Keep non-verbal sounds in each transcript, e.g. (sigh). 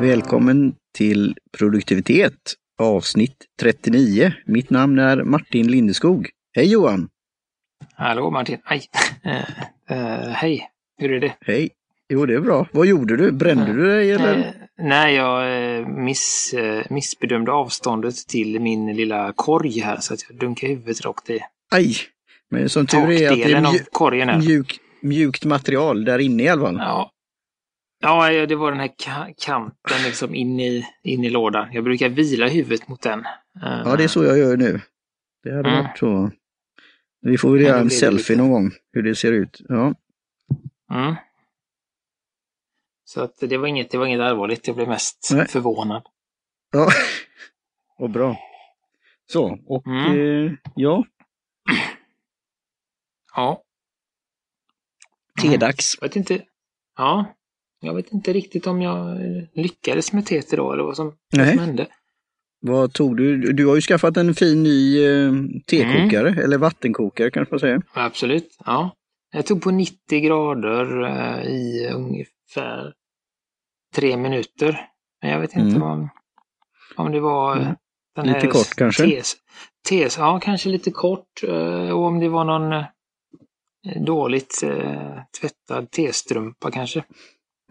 Välkommen till produktivitet avsnitt 39. Mitt namn är Martin Lindeskog. Hej Johan! Hallå Martin! Aj! Uh, (laughs) uh, hej! Hur är det? Hej! Jo, det är bra. Vad gjorde du? Brände du dig eller? Uh, nej, jag miss, missbedömde avståndet till min lilla korg här så att jag dunkade huvudet rakt i. Aj! Men som tur är att det är mju korgen är. Mjuk, mjukt material där inne i alla fall. Ja. Ja, det var den här kanten liksom in i, in i lådan. Jag brukar vila huvudet mot den. Ja, det är så jag gör nu. Det hade mm. varit så. Vi får väl göra en selfie någon gång, hur det ser ut. Ja. Mm. Så att det var inget, det var inget allvarligt, jag blev mest Nej. förvånad. Ja, (laughs) och bra. Så, och mm. eh, ja. Ja. Tedags. Jag vet inte. Ja. Jag vet inte riktigt om jag lyckades med teet idag eller vad som, vad som hände. Vad tog du? Du har ju skaffat en fin ny eh, tekokare, mm. eller vattenkokare kanske man säger. Absolut, ja. Jag tog på 90 grader eh, i ungefär tre minuter. Men jag vet inte mm. om, om det var mm. den Lite kort kanske? Tes, tes, ja, kanske lite kort. Eh, och om det var någon eh, dåligt eh, tvättad testrumpa kanske.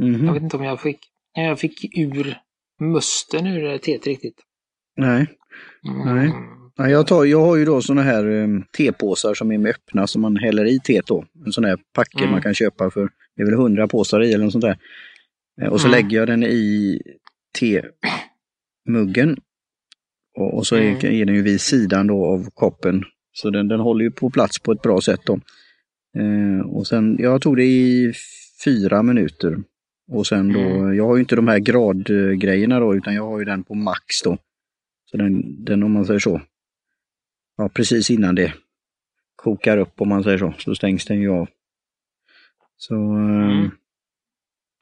Mm. Jag vet inte om jag fick, jag fick ur musten ur teet riktigt. Nej. Mm. Nej. Ja, jag, tar, jag har ju då sådana här um, tepåsar som är med öppna som man häller i teet då. En sån här packe mm. man kan köpa för, det är väl hundra påsar i eller något sånt där. Eh, och så mm. lägger jag den i temuggen. Och, och så är, mm. är den ju vid sidan då av koppen. Så den, den håller ju på plats på ett bra sätt då. Eh, och sen, jag tog det i fyra minuter. Och sen då, mm. jag har ju inte de här gradgrejerna då, utan jag har ju den på max då. Så den, den om man säger så, ja precis innan det kokar upp om man säger så, så stängs den ju av. Så... Mm. Um...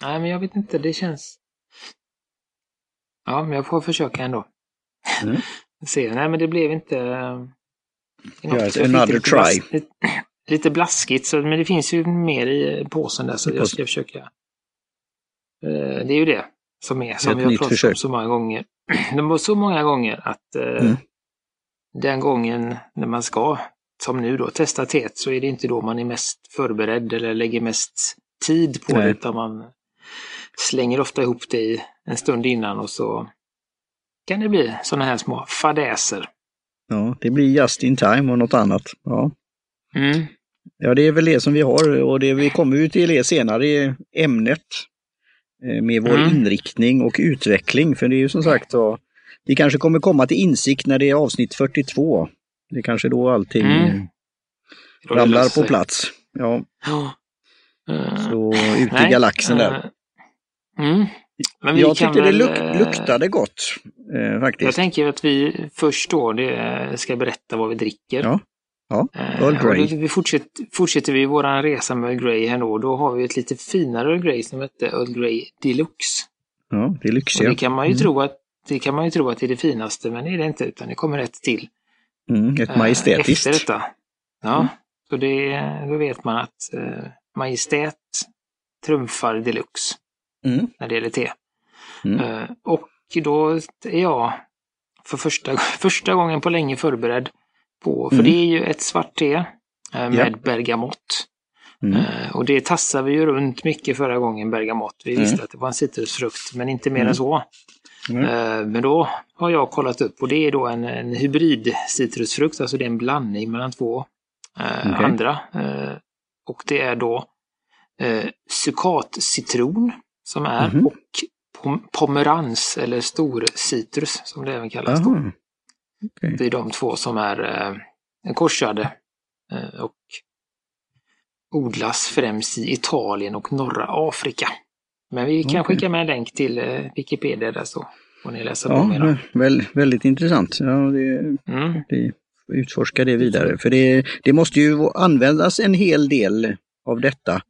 Nej, men jag vet inte, det känns... Ja, men jag får försöka ändå. Mm. (laughs) Se, nej men det blev inte... Uh... Yes, another try. Lite, lite blaskigt, så, men det finns ju mer i påsen där så jag ska försöka Eh, det är ju det som är, som vi har pratat försök. om så många gånger. (clears throat) Det var så många gånger att eh, mm. den gången när man ska, som nu då, testa teet så är det inte då man är mest förberedd eller lägger mest tid på Nej. det utan man slänger ofta ihop det en stund innan och så kan det bli sådana här små fadäser. Ja, det blir just in time och något annat. Ja. Mm. Ja, det är väl det som vi har och det, vi kommer ju till det senare i ämnet Eh, med vår mm. inriktning och utveckling. För det är ju som sagt så, vi kanske kommer komma till insikt när det är avsnitt 42. Det är kanske då allting mm. ramlar på plats. Ja. Uh, så ut i galaxen där. Uh, mm. Men jag tyckte väl, det luk luktade gott. Eh, faktiskt. Jag tänker att vi först då det ska berätta vad vi dricker. Ja. Ja, eh, Earl Grey. vi fortsätter, fortsätter vi vår resa med Earl Grey här då. Då har vi ett lite finare Earl Grey som heter Earl Grey Deluxe. Ja, Deluxe ja. Det kan man ju mm. tro att det kan man ju tro att det är det finaste, men det är det inte, utan det kommer rätt till. Mm, ett majestätiskt. Efter detta. Ja, mm. så det, då vet man att uh, Majestät trumfar Deluxe mm. när det gäller te. Uh, och då är jag för första, (laughs) första gången på länge förberedd på. För mm. det är ju ett svart te eh, med ja. bergamott. Mm. Uh, och det tassade vi ju runt mycket förra gången, bergamott. Vi mm. visste att det var en citrusfrukt, men inte mer än mm. så. Uh, men då har jag kollat upp och det är då en, en hybrid citrusfrukt, alltså det är en blandning mellan två okay. andra. och det är då uh, citron som är -hmm. och pom pomerans eller stor citrus som det även kallas. Då. Okay. Det är de två som är eh, korsade eh, och odlas främst i Italien och norra Afrika. Men vi kan okay. skicka med en länk till eh, Wikipedia där så får ni läsa ja, på mer. Väl, väldigt intressant. Ja, det, mm. det, utforska det vidare. För det, det måste ju användas en hel del av detta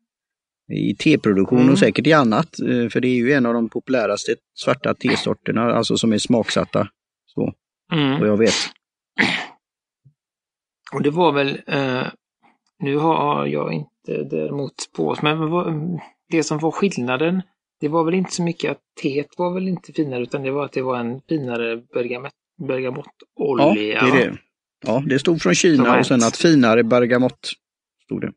i teproduktion mm. och säkert i annat. Eh, för det är ju en av de populäraste svarta tesorterna, alltså som är smaksatta. Så. Mm. Vad jag vet. Och det var väl, eh, nu har jag inte däremot på men det som var skillnaden det var väl inte så mycket att teet var väl inte finare utan det var att det var en finare bergamottolja. Ja, det är det. Ja, det stod från Kina och sen att finare bergamott stod det.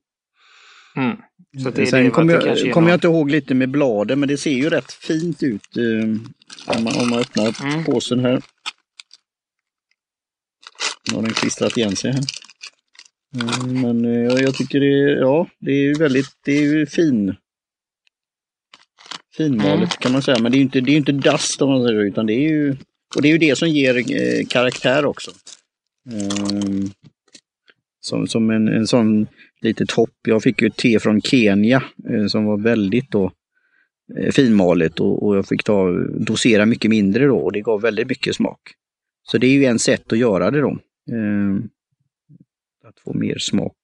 Mm. Så det sen kommer jag, kom jag inte ihåg lite med bladen men det ser ju rätt fint ut eh, om, man, om man öppnar mm. påsen här. Nu har den klistrat igen sig här. Mm, men eh, jag tycker det, ja, det är ju väldigt, det är ju fin. Finmalet mm. kan man säga, men det är ju inte, det är inte dust om man säger utan det är ju, och det är ju det som ger eh, karaktär också. Mm. Som, som en, en sån litet hopp. Jag fick ju te från Kenya eh, som var väldigt då finmalet och, och, jag fick ta, dosera mycket mindre då och det gav väldigt mycket smak. Så det är ju en sätt att göra det då. Eh, att få mer smak.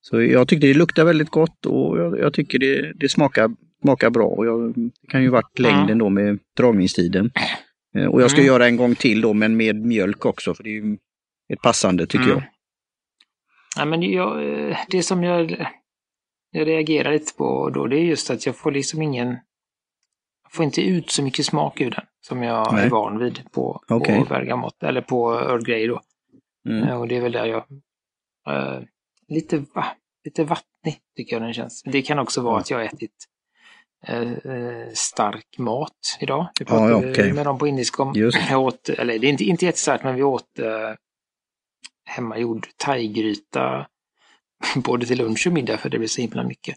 Så jag tyckte det luktade väldigt gott och jag, jag tycker det, det smakar, smakar bra. Och jag, det kan ju varit längden då med dragningstiden. Eh, och jag ska mm. göra en gång till då men med mjölk också för det är ju ett passande tycker mm. jag. Ja, men jag, det som jag, jag reagerar lite på då, det är just att jag får liksom ingen... Får inte ut så mycket smak ur den som jag Nej. är van vid på, okay. på bergamott, eller på Earl Grey då. Mm. Och det är väl där jag... Äh, lite, va, lite vattnig tycker jag den känns. Det kan också vara att jag har ätit äh, stark mat idag. Vi pratade ja, okay. med dem på indisk Just. Jag åt, eller det är inte, inte jättestarkt, men vi åt äh, hemmagjord thaigryta (laughs) både till lunch och middag för det blir så himla mycket.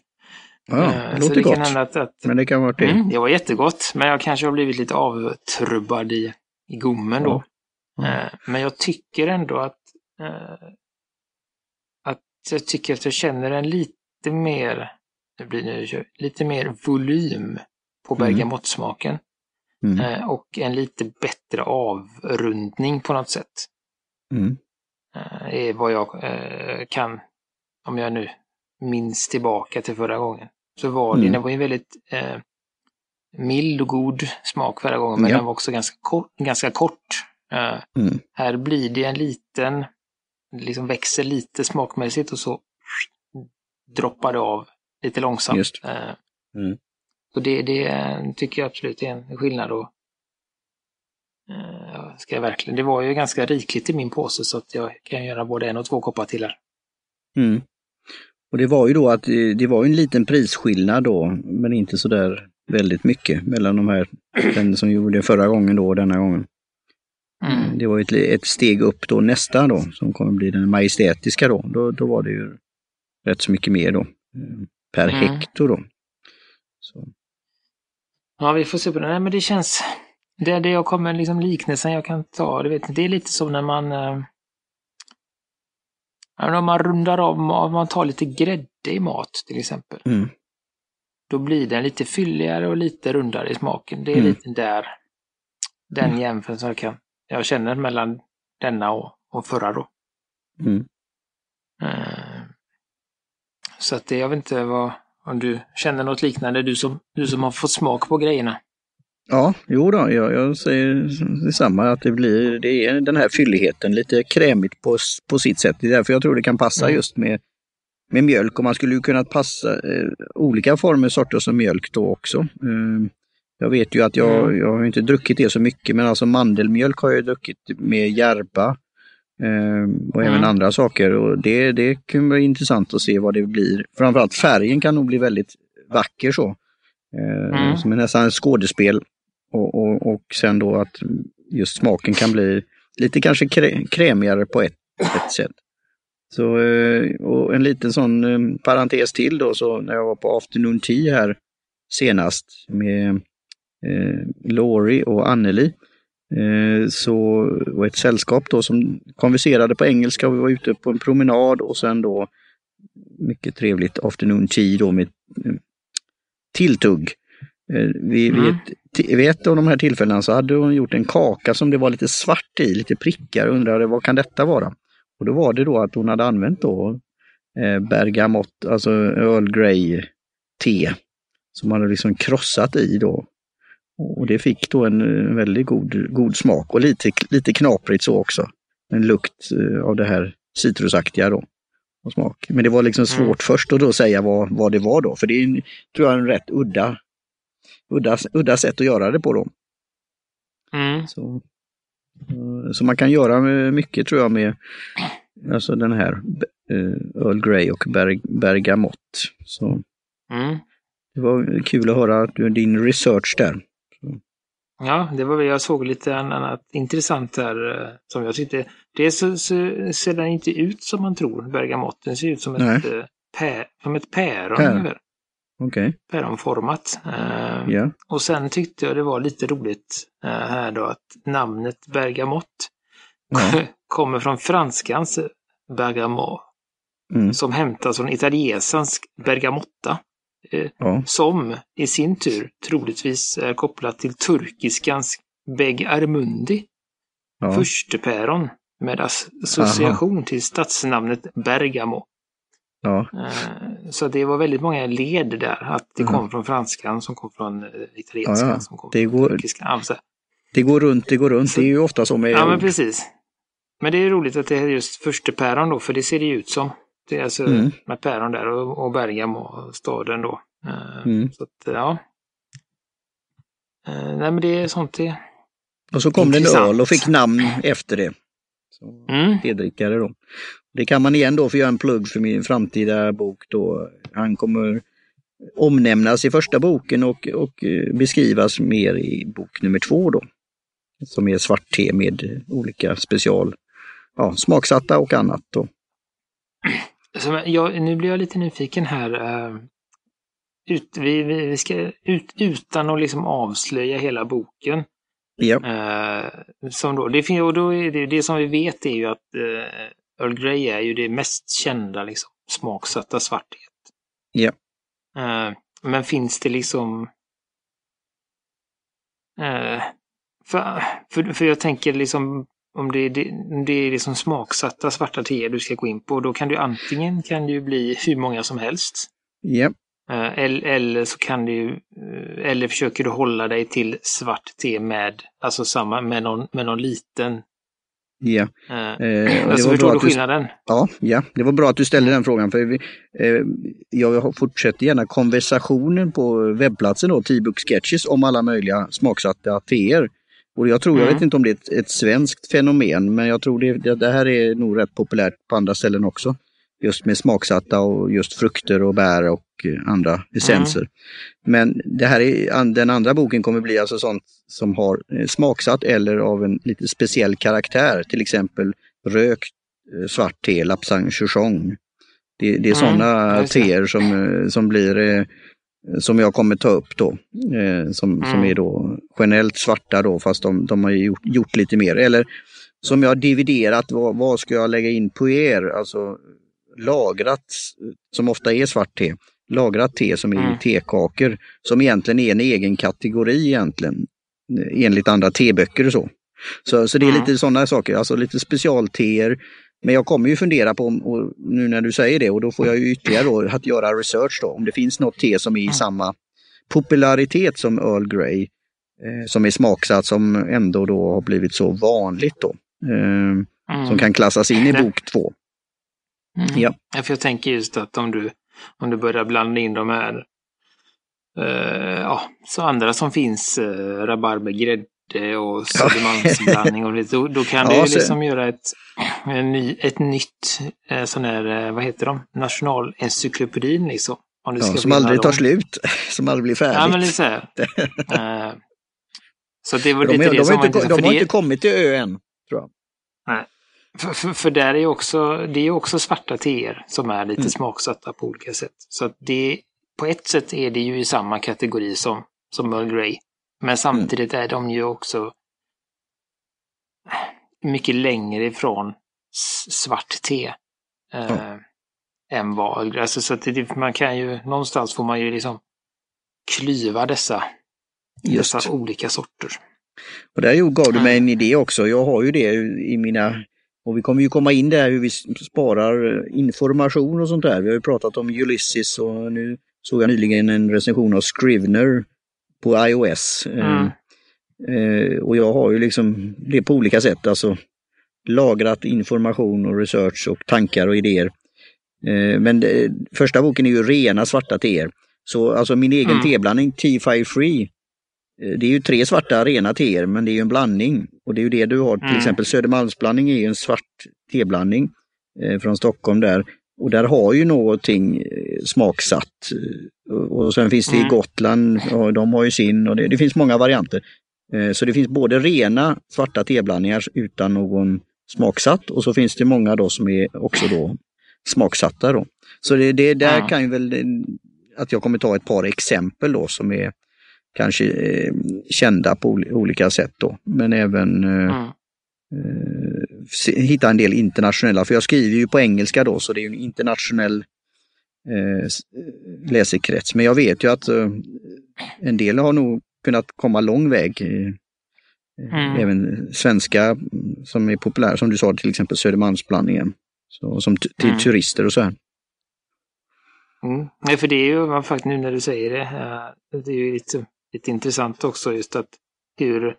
Ja, det låter det gott. Att, att, men det kan vara det. Mm, det var jättegott, men jag kanske har blivit lite avtrubbad i, i gommen då. Ja. Uh, men jag tycker ändå att, uh, att jag tycker att jag känner en lite mer, det blir nu, lite mer volym på mm. bergamottsmaken. Mm. och en lite bättre avrundning på något sätt. Mm. Eh, är vad jag eh, kan, om jag nu minns tillbaka till förra gången. Så var det, mm. det var en väldigt eh, mild och god smak förra gången, men ja. den var också ganska kort. Ganska kort. Eh, mm. Här blir det en liten, liksom växer lite smakmässigt och så droppar det av lite långsamt. Just. Eh, mm. Så det, det tycker jag absolut är en skillnad. Och, Eh, ska jag verkligen. Det var ju ganska rikligt i min påse så att jag kan göra både en och två koppar till här. Mm. Och det var ju då att det var en liten prisskillnad då, men inte så där väldigt mycket mellan de här, den som gjorde förra gången då och denna gången. Mm. Det var ett, ett steg upp då nästa då, som kommer bli den majestätiska då. Då, då var det ju rätt så mycket mer då, eh, per mm. hekto då. Så. Ja, vi får se på det. Nej, men det känns, det är det jag kommer, liksom liknelsen jag kan ta, du vet, det är lite som när man eh, om man rundar av, om man tar lite grädde i mat till exempel. Mm. Då blir den lite fylligare och lite rundare i smaken. Det är mm. lite där, den mm. jämförelsen jag, kan, jag känner mellan denna och, och förra då. Mm. Uh, så att det, jag vet inte vad, om du känner något liknande, du som, du som har fått smak på grejerna. Ja, jo då, jag, jag säger detsamma, att det blir det är den här fylligheten, lite krämigt på, på sitt sätt. Det är därför jag tror det kan passa mm. just med, med mjölk och man skulle ju kunna passa eh, olika former, sorter av mjölk då också. Eh, jag vet ju att jag, mm. jag har inte druckit det så mycket, men alltså mandelmjölk har jag druckit med järba eh, och mm. även andra saker. Och det, det kan vara intressant att se vad det blir. Framförallt färgen kan nog bli väldigt vacker så. Eh, mm. Som är nästan ett skådespel. Och, och, och sen då att just smaken kan bli lite kanske krä, krämigare på ett, ett sätt. Så, eh, och en liten sån eh, parentes till då, så när jag var på afternoon tea här senast med eh, Lori och Anneli. Eh, så var ett sällskap då som konverserade på engelska och vi var ute på en promenad och sen då mycket trevligt afternoon tea då med eh, tilltugg. Eh, vid, mm. vid, ett, vid ett av de här tillfällena så hade hon gjort en kaka som det var lite svart i, lite prickar. Undrade vad kan detta vara? Och då var det då att hon hade använt då eh, bergamott, alltså Earl Grey te som man hade liksom krossat i då. Och det fick då en, väldigt god, god smak och lite, lite knaprigt så också. En lukt eh, av det här citrusaktiga då. Och smak. Men det var liksom mm. svårt mm. först att då säga vad, vad det var då, för det är tror jag en rätt udda udda, udda sätt att göra det på då. Mm. Så, eh, så man kan göra mycket tror jag med alltså den här uh, Earl Grey och Ber Bergamott. Så mm. Det var kul att höra din research där. Ja, det var väl, jag såg lite annat intressant där eh, som jag tyckte. Det så, så, ser den inte ut som man tror, bergamotten. ser ut som ett, äh, pä, som ett päron. Pär. Okay. Päronformat. Uh, yeah. Och sen tyckte jag det var lite roligt uh, här då att namnet bergamott ja. (laughs) kommer från franskans bergamot. Mm. Som hämtas från italiensans bergamotta. Eh, ja. Som i sin tur troligtvis är kopplat till turkiskans Beg Armundi. Ja. Furstepäron med association Aha. till stadsnamnet Bergamo. Ja. Eh, så det var väldigt många led där. Att det kom från franskan som kom från eh, italienskan ja, som kom det från turkiskan. Det går runt, det går runt. Så, det är ju ofta så med Ja, men precis. Men det är roligt att det är just furstepäron då, för det ser det ut som. Det är alltså mm. med päron där och, och Bergamo, staden då. Eh, mm. Så att, ja. Eh, nej men det är sånt det Och så kom det en öl och fick namn efter det. Så, mm. Tedrickare då. Det kan man igen då få göra en plugg för min framtida bok då. Han kommer omnämnas i första boken och, och eh, beskrivas mer i bok nummer två då. Som är svart te med olika special, ja, smaksatta och annat. Då. Så jag, nu blir jag lite nyfiken här ut, vi, vi ska ut, utan att liksom avslöja hela boken. Ja. Eh, som då, det, och då är det, det som vi vet är ju att eh, Earl Grey är ju det mest kända liksom, smaksatta svarthet. Ja. Eh, men finns det liksom... Eh, för, för, för jag tänker liksom om det, det, det är liksom smaksatta svarta teer du ska gå in på, då kan du antingen kan det ju bli hur många som helst. Ja. Eh, eller så kan du eh, eller försöker du hålla dig till svart te med, alltså samma, med någon, med någon liten Ja. Eh, alltså (clears throat) förstår du skillnaden? Du, ja, ja, det var bra att du ställde den frågan. för vi, eh, Jag fortsätter gärna konversationen på webbplatsen då, T-book Sketches, om alla möjliga smaksatta teer. Och jag tror, mm. jag vet inte om det är ett, ett svenskt fenomen, men jag tror det, det, det här är nog rätt populärt på andra ställen också just med smaksatta och just frukter och bär och eh, andra essenser. Mm. Men det här är, den andra boken kommer bli alltså sånt som har eh, smaksatt eller av en lite speciell karaktär, till exempel rökt eh, svart te, lapsang chouchong. Det, det är mm, sådana teer som, som blir som jag kommer ta upp då, som, mm. som är då generellt svarta då fast de, de har gjort, gjort lite mer. Eller som jag har dividerat, vad, vad ska jag lägga in på er? Alltså lagrat, som ofta är svart te, lagrat te som är mm. tekakor, som egentligen är en egen kategori egentligen, enligt andra teböcker och så. Så, så det är mm. lite sådana saker, alltså lite specialteer. Men jag kommer ju fundera på, och nu när du säger det, och då får jag ju ytterligare då, att göra research då, om det finns något te som är i mm. samma popularitet som Earl Grey, eh, som är smaksatt, som ändå då har blivit så vanligt då. Eh, som kan klassas in i bok två. Mm. Ja. För jag tänker just att om du, om du börjar blanda in de här uh, ja, så andra som finns, uh, rabarbergrädde och södermalmsblandning och lite, då, då kan ja, du liksom göra ett, en ny, ett nytt uh, sån här, uh, vad heter de, nationalencyklopedin liksom. Om du ska ja, som aldrig tar slut, (laughs) som aldrig blir färdigt. Ja, men så här. (laughs) så det var de, lite de, det som var inte, De har det... inte kommit till ö än, tror jag. Nej. För, för, för, där är också, det är också svarta teer som är lite mm. smaksatta på olika sätt. Så det, på ett sätt är det ju i samma kategori som, som Earl Grey. Men samtidigt mm. är de ju också mycket längre ifrån svart te. Eh, mm. än vad. Alltså, så att det, man kan ju, någonstans får man ju liksom klyva dessa, dessa olika sorter. Och där gav du mig en idé också. Jag har ju det i mina och vi kommer ju komma in där hur vi sparar information och sånt där. Vi har ju pratat om Ulysses och nu såg jag nyligen en recension av Scrivener på iOS. Mm. Eh, och jag har ju liksom det på olika sätt, alltså lagrat information och research och tankar och idéer. Eh, men det, första boken är ju rena svarta teer. Så alltså min egen mm. teblandning, T5 Free, det är ju tre svarta rena teer men det är ju en blandning. Och det är ju det du har, till mm. exempel Södermalmsblandning är ju en svart teblandning eh, från Stockholm där. Och där har ju någonting eh, smaksatt. Och sen finns det mm. i Gotland, och de har ju sin och det, det finns många varianter. Eh, så det finns både rena svarta teblandningar utan någon smaksatt och så finns det många då som är också då smaksatta. Då. Så det, det där ja. kan ju väl, att jag kommer ta ett par exempel då som är kanske eh, kända på olika sätt då. Men även eh, mm. eh, hitta en del internationella, för jag skriver ju på engelska då så det är en internationell eh, läsekrets. Men jag vet ju att eh, en del har nog kunnat komma lång väg. Eh, mm. Även svenska som är populära, som du sa till exempel Södermalmsblandningen. Så, som till mm. turister och så här. Mm. Nej, för det är ju faktiskt nu när du säger det, det är ju lite, lite intressant också just att hur,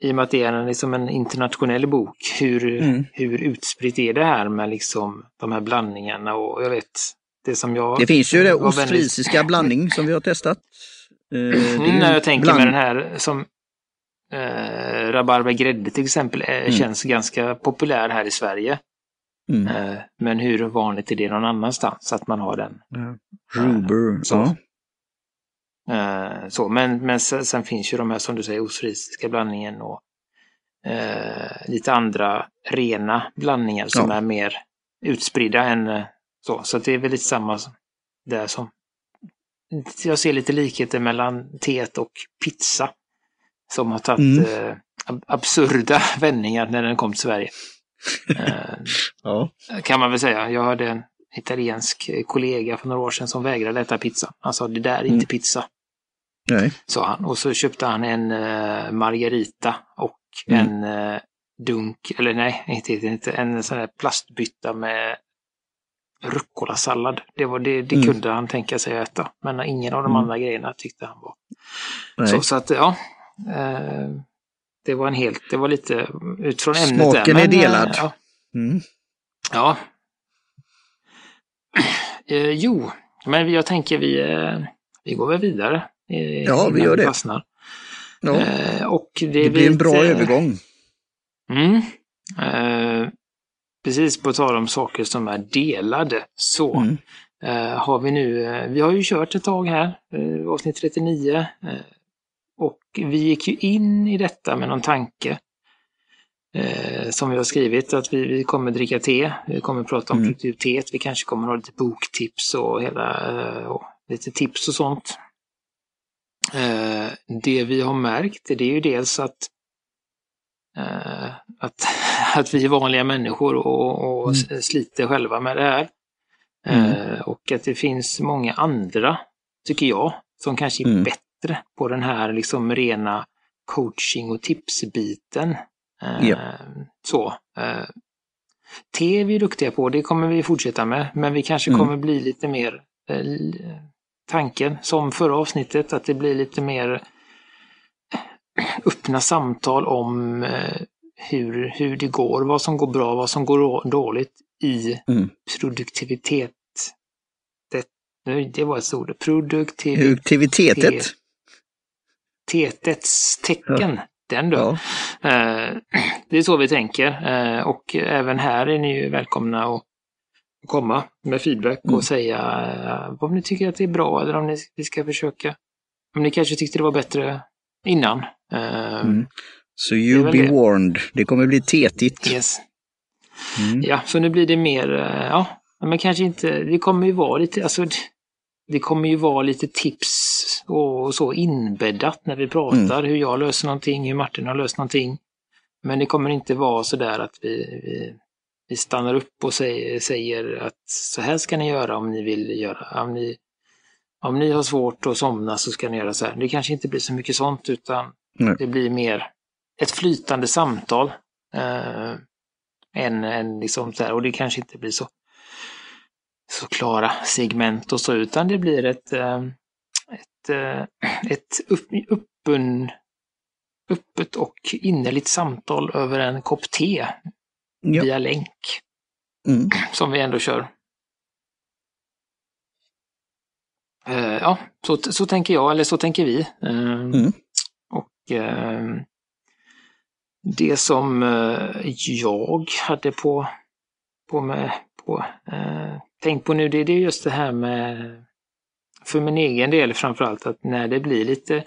i och med att det är liksom en internationell bok, hur, mm. hur utspritt är det här med liksom de här blandningarna och jag vet, det som jag... Det finns ju det ostfrisiska blandning som vi har testat. Eh, mm, jag tänker bland... med den här som eh, rabarbergrädde till exempel eh, mm. känns ganska populär här i Sverige. Mm. Eh, men hur vanligt är det någon annanstans att man har den? Ruber, så. Ja. Eh, så, men, men sen, sen, finns ju de här som du säger ostfrisiska blandningen och eh, lite andra rena blandningar som ja. är mer utspridda än eh, så. Så det är väl lite samma där som jag ser lite likheter mellan teet och pizza. Som har tagit mm. eh, absurda (laughs) vändningar när den kom till Sverige. (laughs) eh, ja. Kan man väl säga. Jag hade en italiensk kollega för några år sedan som vägrade äta pizza. Han sa det där är mm. inte pizza. Nej. Sa han. Och så köpte han en uh, margarita och mm. en uh, dunk, eller nej, inte, inte en sån här plastbytta med rucola-sallad. Det, var, det, det mm. kunde han tänka sig att äta. Men ingen av de mm. andra grejerna tyckte han var. Så, så att ja. Eh, det var en helt, det var lite utifrån ämnet. Smaken där, är delad. ja. Mm. ja. Eh, jo, men jag tänker vi, eh, vi går väl vidare. Eh, ja, vi gör det. Fastnar. Ja. Eh, och det, det blir en bra övergång. Mm. Eh, precis på tal om saker som är delade så mm. eh, har vi nu, eh, vi har ju kört ett tag här, eh, avsnitt 39. Eh, och vi gick ju in i detta med någon tanke eh, som vi har skrivit att vi, vi kommer dricka te, vi kommer prata om mm. produktivitet, vi kanske kommer ha lite boktips och hela, eh, och lite tips och sånt. Det vi har märkt det är ju dels att Eh, att, (laughs) att vi är vanliga människor och, och mm. sliter själva med det här. Mm. Eh, och att det finns många andra, tycker jag, som kanske är mm. bättre på den här liksom rena coaching och tipsbiten. Yep. Eh, så. Te är vi duktiga på, det kommer vi fortsätta med, men vi kanske mm. kommer bli lite mer tanken som förra avsnittet, att det blir lite mer öppna samtal om eh, hur, hur det går, vad som går bra, vad som går dåligt i mm. produktivitet. Det, det var ett ord. Produktivitetet. Tetets tecken. Ja. Den då. Ja. Eh, (clears throat) det är så vi tänker eh, och även här är ni ju välkomna att komma med feedback och mm. säga om ni tycker att det är bra eller om ni, vi ska försöka. Om ni kanske tyckte det var bättre innan. Uh, mm. Så you be det. warned, det kommer bli tetigt. Yes. Mm. Ja, så nu blir det mer, uh, ja, men kanske inte, det kommer ju vara lite, alltså det kommer ju vara lite tips och så inbäddat när vi pratar, mm. hur jag löser någonting, hur Martin har löst någonting. Men det kommer inte vara så där att vi, vi, vi stannar upp och säger, att så här ska ni göra om ni vill göra, om ni om ni har svårt att somna så ska ni göra så här. Det kanske inte blir så mycket sånt utan Nej. det blir mer ett flytande samtal. Eh, än, än liksom så här, och det kanske inte blir så, så klara segment och så utan det blir ett, eh, ett, eh, ett upp, öppen, öppet och innerligt samtal över en kopp te ja. via länk. Mm. Som vi ändå kör. Uh, ja, så, så tänker jag, eller så tänker vi. Uh, mm. eh, det som eh, jag hade på, på, med, på eh, tänk på nu, det, det är just det här med, för min egen del framförallt, att när det blir lite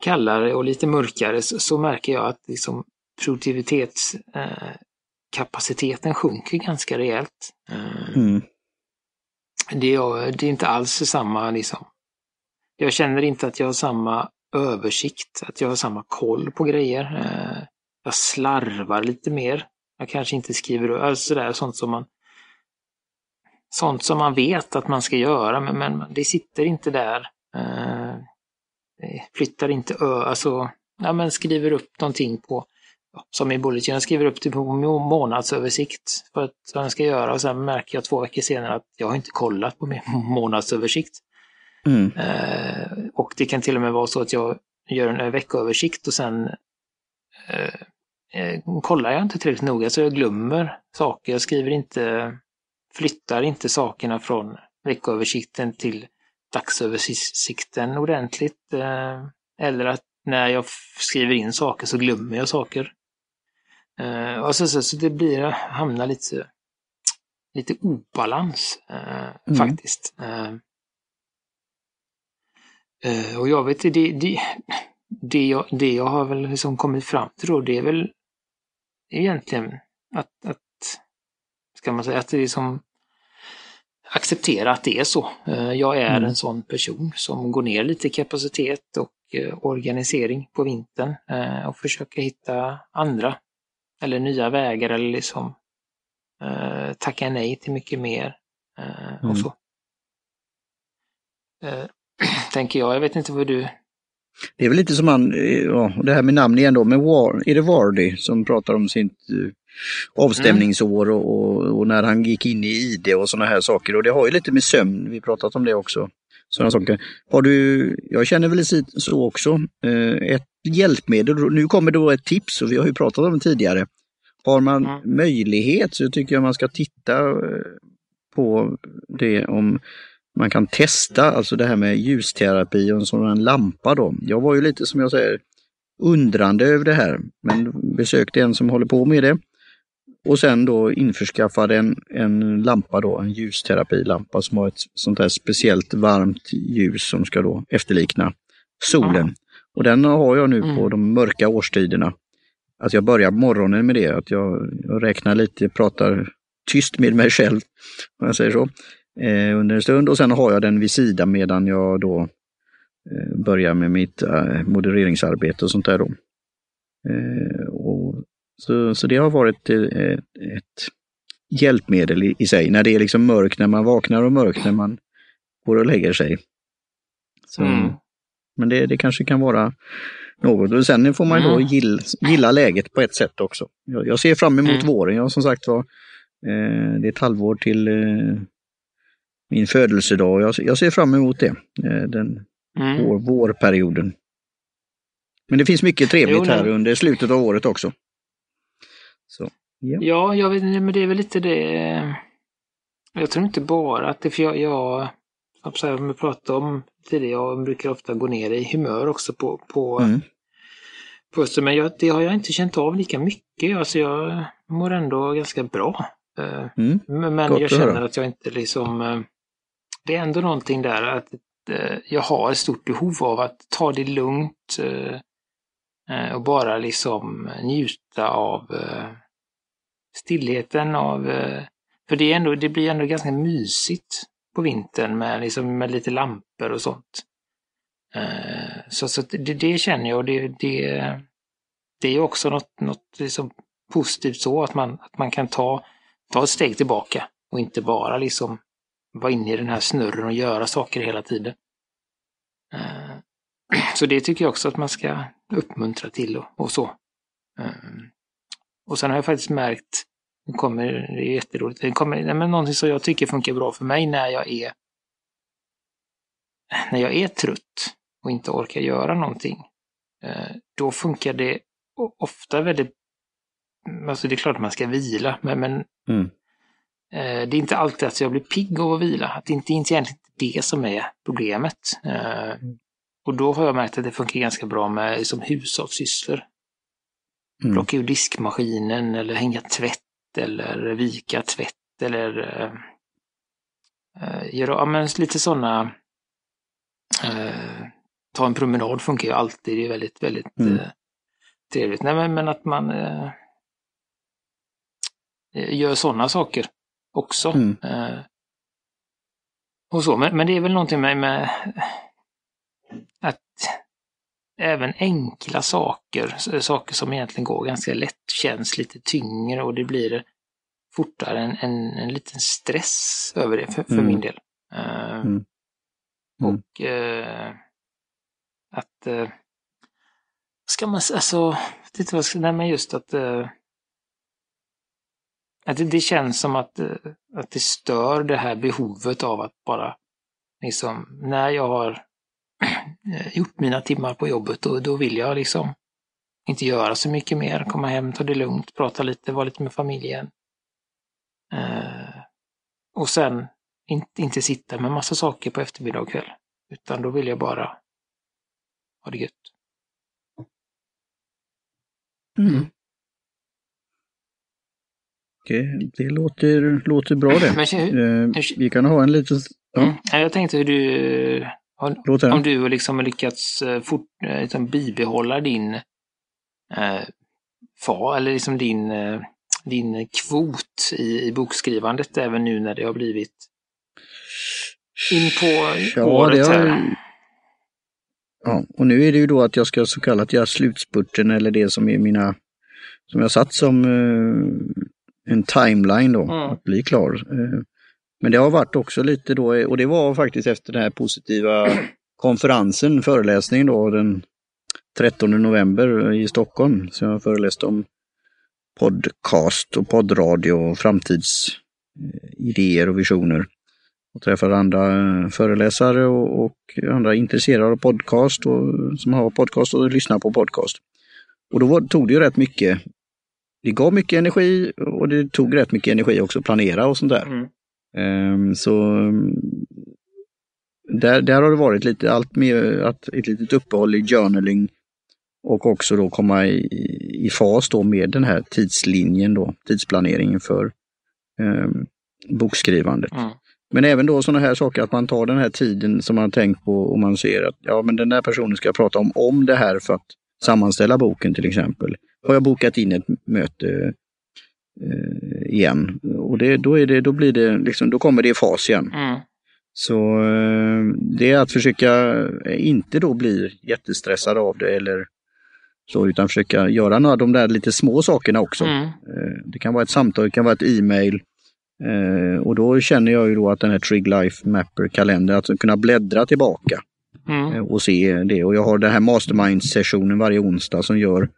kallare och lite mörkare så, så märker jag att liksom produktivitetskapaciteten eh, sjunker ganska rejält. Eh, mm. Det, är, det är inte alls samma liksom. Jag känner inte att jag har samma översikt, att jag har samma koll på grejer. Eh, jag slarvar lite mer. Jag kanske inte skriver alltså där, sånt som man sånt som man vet att man ska göra, men, men det sitter inte där. Eh, flyttar inte ö, alltså, ja, men skriver upp någonting på, som i Bulletin, jag skriver upp det på månadsöversikt för att vad jag ska göra och sen märker jag två veckor senare att jag har inte kollat på min (laughs) månadsöversikt. Mm. Eh, och det kan till och med vara så att jag gör en veckoöversikt och sen eh, eh, kollar jag inte tillräckligt noga så jag glömmer saker. Jag skriver inte, flyttar inte sakerna från veckoöversikten till dagsöversikten ordentligt. Eh, eller att när jag skriver in saker så glömmer jag saker. Eh, och så, så, så det blir, hamnar lite, lite obalans eh, mm. faktiskt. Uh, och jag vet det, det, det, jag, det jag har väl liksom kommit fram till då, det är väl egentligen att, att ska man säga, att det är som acceptera att det är så. Uh, jag är mm. en sån person som går ner lite i kapacitet och uh, organisering på vintern och försöker hitta andra eller nya vägar eller liksom tacka nej till mycket mer och mm. så (clears throat) tänker jag. Jag vet inte vad du... Det är väl lite som han, ja, det här med namn igen då, men War, är det Wardy som pratar om sitt uh, avstämningsår och, och, och, när han gick in i ID och sådana här saker. Och det har ju lite med sömn, vi pratat om det också. Sådana saker. Har du, jag känner väl så också, uh, ett hjälpmedel, nu kommer då ett tips och vi har ju pratat om det tidigare. Har man mm. möjlighet så tycker jag man ska titta uh, på det om man kan testa, alltså det här med ljusterapi och en sådan lampa då. Jag var ju lite som jag säger undrande över det här, men besökte en som håller på med det. Och sen då införskaffade en, en lampa då, en ljusterapilampa som har ett sånt här speciellt varmt ljus som ska då efterlikna solen. Och den har jag nu mm. på de mörka årstiderna. Att jag börjar morgonen med det, att jag, jag räknar lite, pratar tyst med mig själv, om jag säger så eh, under en stund och sen har jag den vid sidan medan jag då eh, börjar med mitt eh, modereringsarbete och sånt där. Då. Så, så det har varit eh, ett hjälpmedel i, i, sig när det är liksom mörkt när man vaknar och mörkt när man går och lägger sig. Så, mm. Men det, det kanske kan vara något. Och sen får man mm. då gilla, gilla läget på ett sätt också. Jag, jag ser fram emot mm. våren. Jag som sagt var, eh, det är ett halvår till eh, min födelsedag. Jag, jag ser fram emot det, eh, den mm. vår, vårperioden. Men det finns mycket trevligt jo, här under slutet av året också. Så, ja. ja, jag vet men det är väl lite det. Jag tror inte bara att det, för jag, jag som jag pratade om tidigare, jag brukar ofta gå ner i humör också på, på mm. Men jag, det har jag inte känt av lika mycket. Alltså jag mår ändå ganska bra. Eh, mm. Men Gott jag känner att jag inte liksom eh, det är ändå någonting där att eh, jag har ett stort behov av att ta det lugnt eh, eh, Eh, och bara liksom njuta av eh, stillheten av, eh, för det, är ändå, det blir ändå ganska mysigt på vintern med, liksom, med lite lampor och sånt. Så, så det, det känner jag och det, det, det är också något, något liksom positivt så att man, att man kan ta, ta ett steg tillbaka och inte bara liksom vara inne i den här snurren och göra saker hela tiden. (clears throat) Så det tycker jag också att man ska uppmuntra till och, och så. Eh, och sen har jag faktiskt märkt, det kommer, det är jätteroligt, det kommer, nej, men någonting som jag tycker funkar bra för mig när jag är när jag är trött och inte orkar göra någonting, eh, då funkar det ofta väldigt, alltså det är klart att man ska vila, men, men mm. Eh, det är inte alltid att jag blir pigg av att vila. Att det inte är egentligen det som är problemet. Eh, och då har jag märkt att det funkar ganska bra med liksom, hushållssysslor. Mm. Plocka ur diskmaskinen eller hänga tvätt eller vika tvätt eller äh, göra ja, men lite sådana äh, ta en promenad funkar ju alltid, det är väldigt, väldigt mm. äh, trevligt. Nej, men, men att man gör sådana saker också. Mm. och så. Men, men det är väl någonting med, med även enkla saker, saker som egentligen går ganska lätt, känns lite tyngre och det blir fortare en, en, en liten stress över det för, för mm. min del. Uh, mm. Och uh, att uh, ska man, alltså, det vad ska, nej men just att, att det, det, känns som att, att det stör det här behovet av att bara liksom, när jag har gjort mina timmar på jobbet och då vill jag liksom inte göra så mycket mer, komma hem, ta det lugnt, prata lite, vara lite med familjen. Eh, och sen inte, inte sitta med massa saker på eftermiddag och kväll. Utan då vill jag bara ha det gött. Mm. Okej, det låter, låter bra det. Men, eh, vi kan ha en liten... Ja. Mm. Jag tänkte hur du har, om du liksom lyckats eh, fort, eh, liksom bibehålla din eh, far, eller liksom din, eh, din kvot i, i bokskrivandet även nu när det har blivit in på ja, året har... här. Ja, och nu är det ju då att jag ska så kallat göra slutspurten eller det som är mina, som jag satt som eh, en timeline då, mm. att bli klar. Eh, men det har varit också lite då, och det var faktiskt efter den här positiva (clears throat) konferensen, föreläsningen då den 13 november i Stockholm. Så jag föreläste om podcast och poddradio och framtidsidéer och visioner. Och träffade andra föreläsare och, och andra intresserade av podcast och som har podcast och lyssnar på podcast. Och då var, tog det ju rätt mycket. Det gav mycket energi och det tog rätt mycket energi också att planera och sånt där. Mm. Um, så där, där har det varit lite allt mer att ett litet uppehåll i journaling och också då komma i, i fas då med den här tidslinjen då, tidsplaneringen för um, bokskrivandet. Mm. Men även då sådana här saker att man tar den här tiden som man har tänkt på och man ser att ja men den där personen ska prata om, om det här för att sammanställa boken till exempel. Har jag bokat in ett möte eh, igen. Och det, då, är det, då, blir det liksom, då kommer det i fas igen. Mm. Så eh, det är att försöka inte då bli jättestressad av det eller så, utan försöka göra några av de där lite små sakerna också. Mm. Eh, det kan vara ett samtal, det kan vara ett e-mail. Eh, och då känner jag ju då att den här Trig Life Mapper kalender, att kunna bläddra tillbaka mm. och se det. Och jag har den här mastermind-sessionen varje onsdag som gör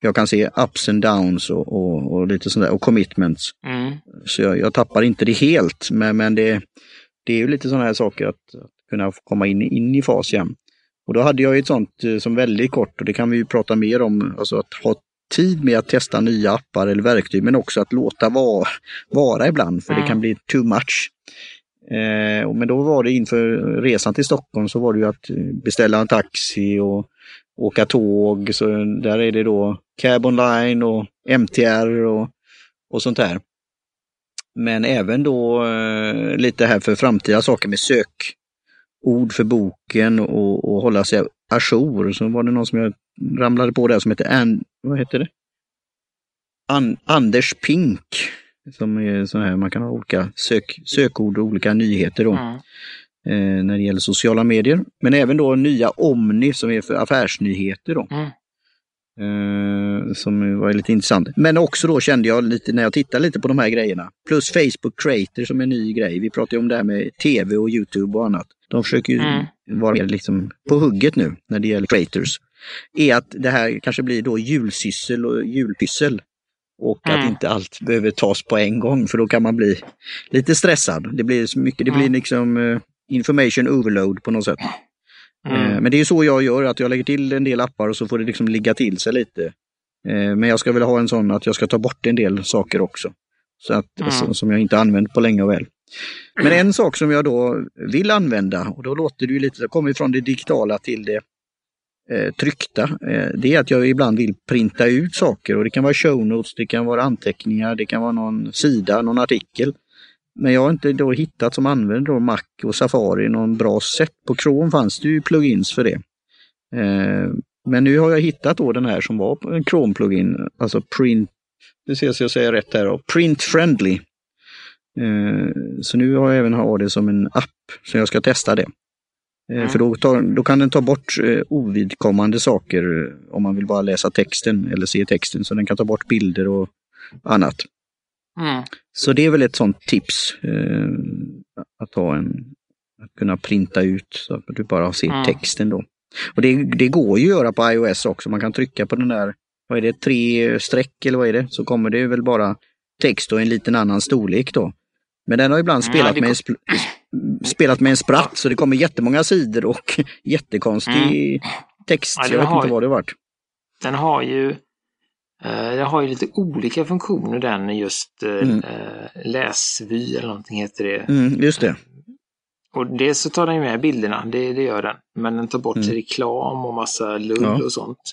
jag kan se ups and downs och, och, och lite sånt där, och commitments. Mm. Så jag, jag, tappar inte det helt, men, men det, det är ju lite sådana här saker att, att kunna komma in, in i fas igen. Och då hade jag ett sånt eh, som väldigt kort, och det kan vi ju prata mer om, alltså att ha tid med att testa nya appar eller verktyg, men också att låta vara, vara ibland, för mm. det kan bli too much. Eh, men då var det inför resan till Stockholm så var det ju att beställa en taxi och åka tåg. Så där är det då Cab Online och MTR och, och sånt där. Men även då eh, lite här för framtida saker med sökord för boken och, och hålla sig ajour. Så var det någon som jag ramlade på där som heter An, vad heter det? An, Anders Pink. Som är sån här, man kan ha olika sök, sökord och olika nyheter då. Mm eh, när det gäller sociala medier. Men även då nya Omni som är för affärsnyheter. Då. Mm. Eh, som var lite intressant. Men också då kände jag lite när jag tittade lite på de här grejerna. Plus Facebook Creator som är en ny grej. Vi pratar ju om det här med tv och Youtube och annat. De försöker ju mm. vara liksom på hugget nu när det gäller creators. Är att det här kanske blir då julsyssel och julpyssel. Och mm. att inte allt behöver tas på en gång för då kan man bli lite stressad. Det blir så mycket, det blir liksom eh, information overload på något sätt. Mm. Eh, men det är så jag gör, att jag lägger till en del appar och så får det liksom ligga till sig lite. Eh, men jag ska väl ha en sån att jag ska ta bort en del saker också. Så att, mm. som jag inte använt på länge och väl. Men en sak som jag då vill använda, och då låter det ju lite, kommer från det digitala till det eh, tryckta, eh, det är att jag ibland vill printa ut saker och det kan vara show notes, det kan vara anteckningar, det kan vara någon sida, någon artikel. Men jag har inte då hittat som använder då Mac och Safari någon bra sätt. På Chrome fanns det ju plugins för det. Eh, men nu har jag hittat då den här som var en Chrome-plugin, alltså print, det ser så jag säger rätt här, då, print friendly. Eh, så nu har jag även har det som en app, så jag ska testa det. Eh, mm. För då, tar, då, kan den ta bort ovidkommande saker om man vill bara läsa texten eller se texten, så den kan ta bort bilder och annat. Mm. Så det är väl ett sånt tips. Eh, att ha en, att kunna printa ut så att du bara ser mm. texten då. Och det, det går ju att göra på iOS också. Man kan trycka på den där, vad är det, tre streck eller vad är det? Så kommer det väl bara text och en liten annan storlek då. Men den har ibland spelat, med, en spelat med en spratt så det kommer jättemånga sidor och (laughs) jättekonstig mm. text. Ja, jag vet inte vad det har varit. Den har ju jag har ju lite olika funktioner den just eh, mm. Eh, läsvy eller någonting heter det. Mm, just det. Och dels så tar den med bilderna, det, det gör den. Men den tar bort mm. reklam och massa lull ja. och sånt.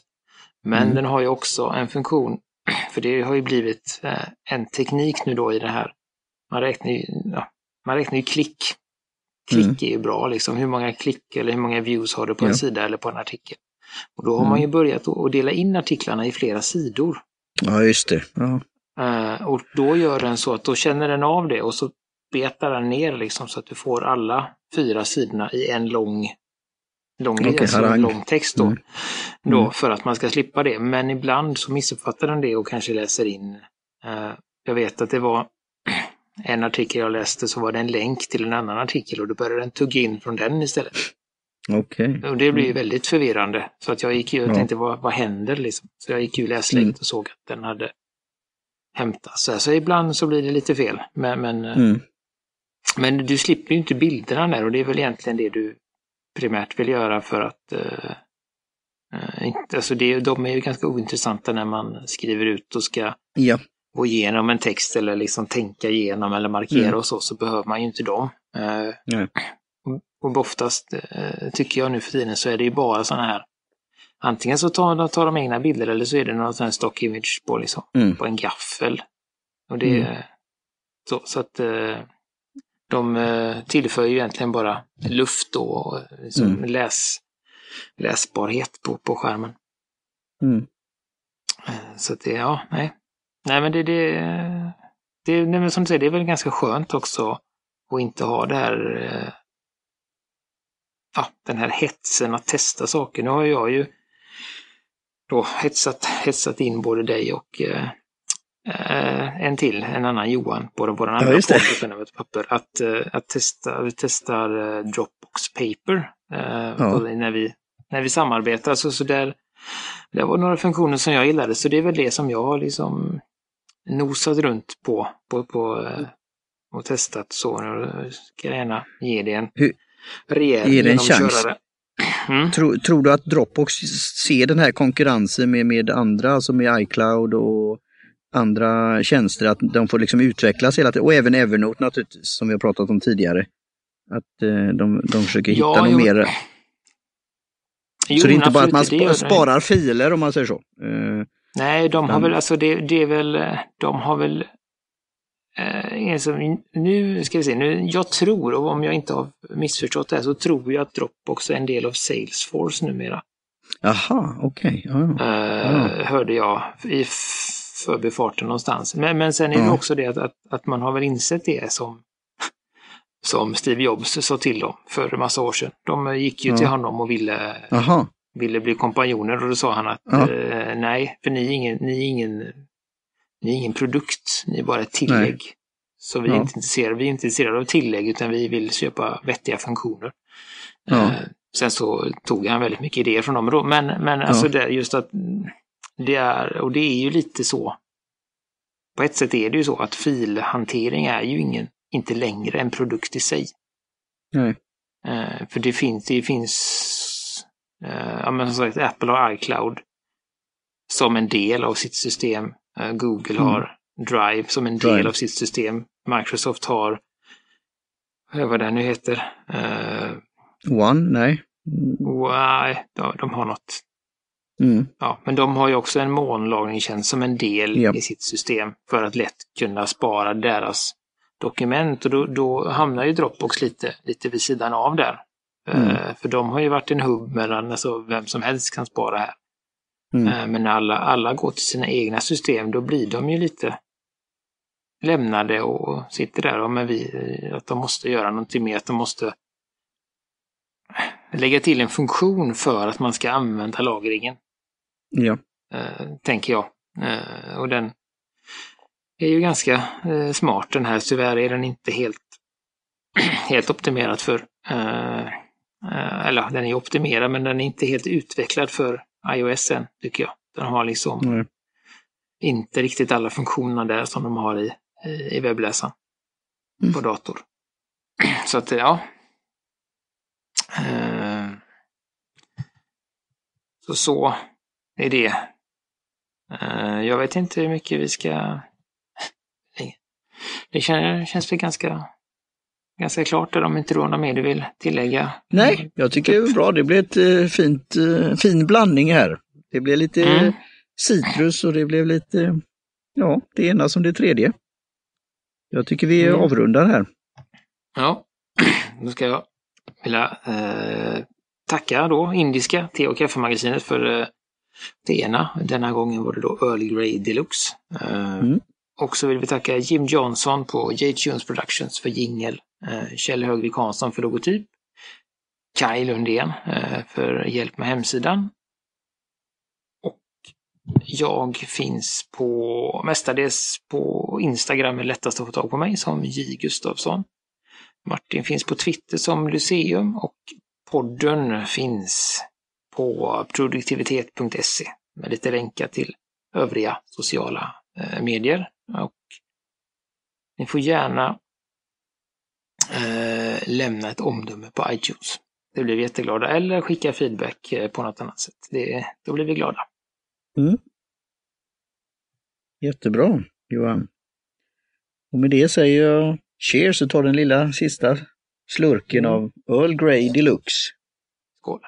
Men mm. den har ju också en funktion, (clears throat) för det har ju blivit en teknik nu då i det här. Man räknar ju, ja, man räknar ju klick. Klick mm. är ju bra liksom. Hur många klick eller hur många views har du på en sida eller på en artikel? Och då har mm. man ju börjat att dela in artiklarna i flera sidor. Ja, just det. Ja. Uh, och då gör den så att då känner den av det och så betar den ner liksom så att du får alla fyra sidorna i en lång lång, okay, alltså en lång text då. Mm. då. Mm. För att man ska slippa det. Men ibland så missuppfattar den det och kanske läser in. Uh, jag vet att det var (clears throat) en artikel jag läste så var det en länk till en annan artikel och då började den tugga in från den istället. Okej. Okay. Och det blir ju väldigt förvirrande. Så att jag gick ju och ja. tänkte vad, vad händer liksom? Så jag gick ju läsläget mm. och såg att den hade hämtats. Så, så ibland så blir det lite fel. Men, men, eh, mm. men du slipper ju inte bilderna där och det är väl egentligen det du primärt vill göra för att uh, uh, alltså det, de är ju ganska ointressanta när man skriver ut och ska ja. gå igenom en text eller liksom tänka igenom eller markera mm. och så, så behöver man ju inte dem. Uh, och oftast eh, tycker jag nu för tiden så är det ju bara sådana här Antingen så tar, tar de egna bilder eller så är det någon sån här stock image på, liksom, mm. på en gaffel. Och det mm. så, så att eh, de eh, tillför ju egentligen bara luft och liksom mm. läs, läsbarhet på, på skärmen. Mm. Så att det, ja, nej. Nej men det, det, det, nej, men som du säger, det är väl ganska skönt också att inte ha det här ja, den här hetsen att testa saker. Nu har jag ju då hetsat, hetsat in både dig och eh, eh en till, en annan Johan, på vår andra ja, podd, papper, att, eh, att testa, vi testar eh, Dropbox Paper eh, ja. när, vi, när vi samarbetar. Så, så där, det var några funktioner som jag gillade, så det är väl det som jag har liksom nosat runt på, på, på och testat så. Nu ska jag gärna ge det en, hur, rejäl Ge det en chans. Mm. Tror, tror, du att Dropbox ser den här konkurrensen med, med andra, alltså med iCloud och andra tjänster, att de får liksom utvecklas hela tiden? Och även Evernote naturligtvis, som vi har pratat om tidigare. Att eh, de, de försöker hitta ja, något mer. Jo, så det är inte bara att man sp sparar filer om man säger så. Eh, Nej, de har väl, alltså det, det är väl, de har väl Eh, nu ska vi se, nu, jag tror, och om jag inte har missförstått det här, så tror jag att Dropbox är en del av Salesforce numera. Jaha, okej. Okay. Ja, eh, Hörde jag i förbifarten någonstans. Men, men sen är det också det att, att, att, man har väl insett det som, som Steve Jobs sa till dem för en massa år sedan. De gick ju till honom och ville, ville bli kompanjoner och då sa han att eh, nej, för ni är ingen, ni är ingen ni är ingen produkt, ni är bara ett tillägg. Nej. Så vi är, ja. inte intresserade, vi är inte intresserade av tillägg utan vi vill köpa vettiga funktioner. Ja. Eh, sen så tog han väldigt mycket idéer från dem. Men, men ja. alltså det, just att det är, och det är ju lite så. På ett sätt är det ju så att filhantering är ju ingen, inte längre en produkt i sig. Nej. Eh, för det finns, det finns, eh, ja men som sagt, Apple har iCloud som en del av sitt system. Eh, Google mm. har Drive som en del Drive. av sitt system. Microsoft har vad den nu heter. Uh, One? Nej. Nej, de, de har något. Mm. Ja, men de har ju också en molnlagringstjänst som en del yep. i sitt system för att lätt kunna spara deras dokument och då, då hamnar ju Dropbox lite, lite vid sidan av där. Mm. Uh, för de har ju varit en hubb mellan, alltså vem som helst kan spara här. Mm. Uh, men när alla, alla går till sina egna system då blir de ju lite lämnade och sitter där och men vi, att de måste göra någonting mer, att de måste lägga till en funktion för att man ska använda lagringen. Ja. Uh, tänker jag. Uh, och den är ju ganska smart den här. Tyvärr är den inte helt, (clears throat) helt optimerad för eller den är optimerad men den är inte helt utvecklad för iOS än, tycker jag. Den har liksom mm. inte riktigt alla funktioner där som de har i, i webbläsaren mm. på dator. (clears throat) Så att ja. Så så är det. Jag vet inte hur mycket vi ska... (laughs) Det känns väl ganska ganska klart där om inte du har något mer du vill tillägga? Nej, jag tycker det är bra. Det blir ett uh, fint, uh, fin blandning här. Det blev lite mm. citrus och det blev lite, ja, det ena som det tredje. Jag tycker vi mm. avrundar här. Ja, (clears throat) då ska jag vilja eh, tacka då Indiska te och kaffemagasinet för eh, teerna. Denna gången var det då Early Grey Deluxe. Eh, mm. Och så vill vi tacka Jim Johnson på J-Tunes Productions för jingel, eh, Kjell Högvik Hansson för logotyp, Kaj Lundén eh, för hjälp med hemsidan. Och jag finns på mestadels på Instagram, är lättast att få tag på mig, som J Gustafsson. Martin finns på Twitter som Lyceum och podden finns på produktivitet.se med lite länkar till övriga sociala eh, medier. Och ni får gärna eh, lämna ett omdöme på iTunes. Det blir vi jätteglada. Eller skicka feedback eh, på något annat sätt. Det, då blir vi glada. Mm. Jättebra, Johan. Och med det säger jag cheers och tar den lilla sista slurken mm. av Earl Grey Deluxe. Skål!